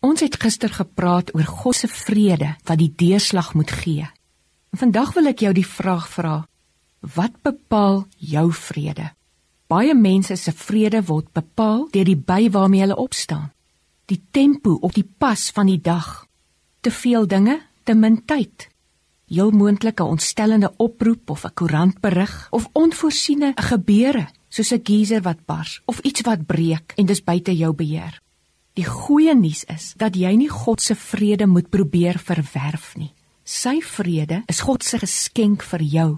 Ons het gister gepraat oor God se vrede wat die deurslag moet gee. En vandag wil ek jou die vraag vra: Wat bepaal jou vrede? Baie mense se vrede word bepaal deur die by waarmee hulle opstaan. Die tempo op die pas van die dag. Te veel dinge, te min tyd. Heel moontlike ontstellende oproep of 'n koerantberig of onvoorsiene gebeure soos 'n geyser wat bars of iets wat breek en dis buite jou beheer. Die goeie nuus is dat jy nie God se vrede moet probeer verwerf nie. Sy vrede is God se geskenk vir jou.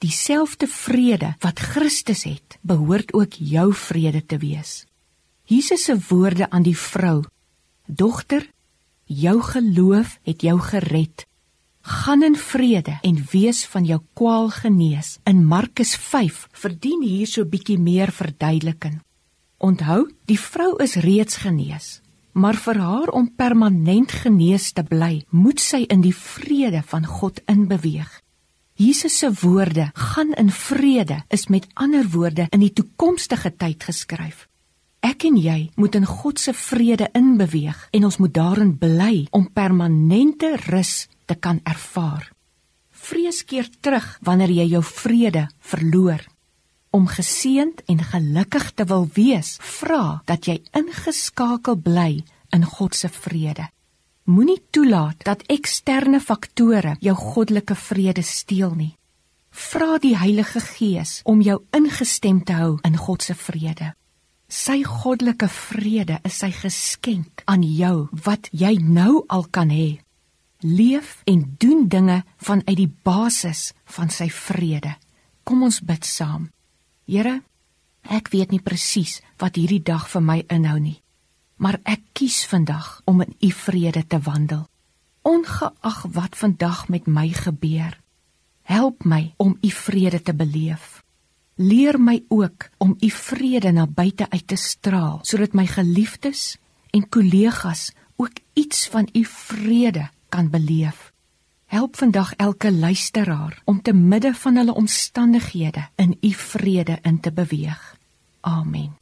Dieselfde vrede wat Christus het, behoort ook jou vrede te wees. Jesus se woorde aan die vrou: "Dogter, jou geloof het jou gered. Gaan in vrede en wees van jou kwaal genees." In Markus 5 verdien hier so bietjie meer verduideliking. Onthou, die vrou is reeds genees, maar vir haar om permanent genees te bly, moet sy in die vrede van God inbeweeg. Jesus se woorde, gaan in vrede, is met ander woorde in die toekomstige tyd geskryf. Ek en jy moet in God se vrede inbeweeg en ons moet daarin bly om permanente rus te kan ervaar. Vrees keer terug wanneer jy jou vrede verloor om geseënd en gelukkig te wil wees, vra dat jy ingeskakel bly in God se vrede. Moenie toelaat dat eksterne faktore jou goddelike vrede steel nie. Vra die Heilige Gees om jou ingestem te hou in God se vrede. Sy goddelike vrede is sy geskenk aan jou wat jy nou al kan hê. Leef en doen dinge vanuit die basis van sy vrede. Kom ons bid saam. Here, ek weet nie presies wat hierdie dag vir my inhou nie, maar ek kies vandag om in U vrede te wandel. Ongeag wat vandag met my gebeur, help my om U vrede te beleef. Leer my ook om U vrede na buite uit te straal, sodat my geliefdes en kollegas ook iets van U vrede kan beleef. Help vandag elke luisteraar om te midde van hulle omstandighede in u vrede in te beweeg. Amen.